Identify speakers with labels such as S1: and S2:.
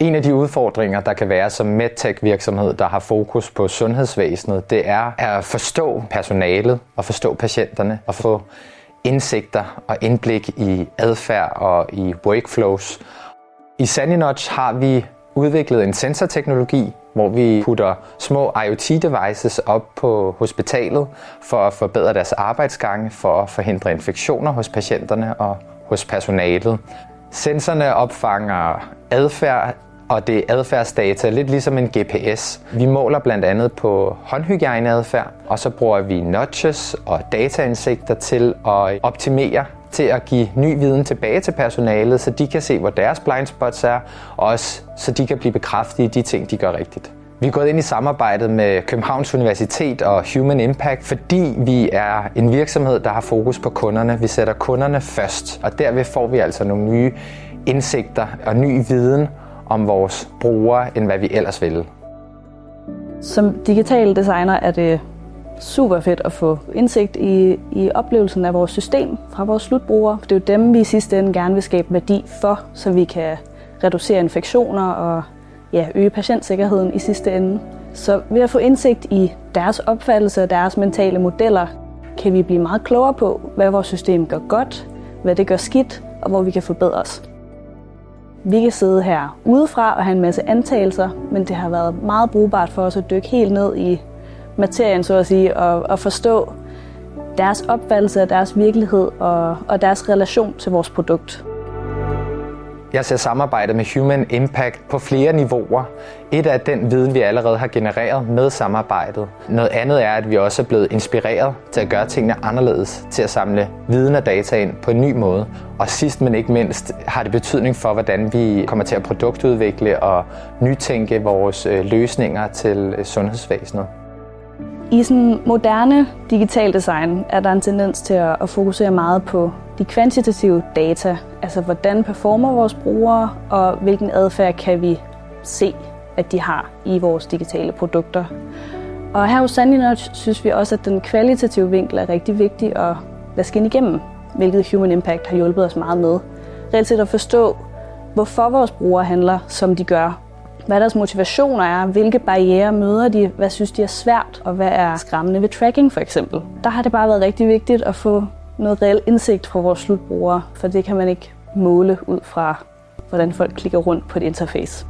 S1: En af de udfordringer, der kan være som medtech-virksomhed, der har fokus på sundhedsvæsenet, det er at forstå personalet og forstå patienterne og få indsigter og indblik i adfærd og i workflows. I Saninotch har vi udviklet en sensorteknologi, hvor vi putter små IoT-devices op på hospitalet for at forbedre deres arbejdsgange, for at forhindre infektioner hos patienterne og hos personalet. Sensorerne opfanger adfærd, og det er adfærdsdata, lidt ligesom en GPS. Vi måler blandt andet på håndhygiejneadfærd, og så bruger vi notches og dataindsigter til at optimere til at give ny viden tilbage til personalet, så de kan se, hvor deres blind spots er, og også så de kan blive bekræftet i de ting, de gør rigtigt. Vi er gået ind i samarbejdet med Københavns Universitet og Human Impact, fordi vi er en virksomhed, der har fokus på kunderne. Vi sætter kunderne først, og derved får vi altså nogle nye indsigter og ny viden om vores brugere, end hvad vi ellers ville.
S2: Som digital designer er det super fedt at få indsigt i, i oplevelsen af vores system fra vores slutbrugere. Det er jo dem, vi i sidste ende gerne vil skabe værdi for, så vi kan reducere infektioner og ja, øge patientsikkerheden i sidste ende. Så ved at få indsigt i deres opfattelse og deres mentale modeller, kan vi blive meget klogere på, hvad vores system gør godt, hvad det gør skidt, og hvor vi kan forbedre os. Vi kan sidde her udefra og have en masse antagelser, men det har været meget brugbart for os at dykke helt ned i materien, så at sige, og, og forstå deres opfattelse af deres virkelighed og, og deres relation til vores produkt.
S1: Jeg ser samarbejdet med Human Impact på flere niveauer. Et er den viden, vi allerede har genereret med samarbejdet. Noget andet er, at vi også er blevet inspireret til at gøre tingene anderledes, til at samle viden og data ind på en ny måde. Og sidst men ikke mindst har det betydning for, hvordan vi kommer til at produktudvikle og nytænke vores øh, løsninger til øh, sundhedsvæsenet.
S2: I sådan moderne digital design er der en tendens til at fokusere meget på de kvantitative data, altså hvordan performer vores brugere, og hvilken adfærd kan vi se, at de har i vores digitale produkter. Og her hos Sandinotch synes vi også, at den kvalitative vinkel er rigtig vigtig at lade skinne igennem, hvilket Human Impact har hjulpet os meget med. Reelt set at forstå, hvorfor vores brugere handler, som de gør, hvad deres motivationer er, hvilke barriere møder de, hvad synes de er svært, og hvad er skræmmende ved tracking for eksempel. Der har det bare været rigtig vigtigt at få noget reel indsigt fra vores slutbrugere, for det kan man ikke måle ud fra, hvordan folk klikker rundt på et interface.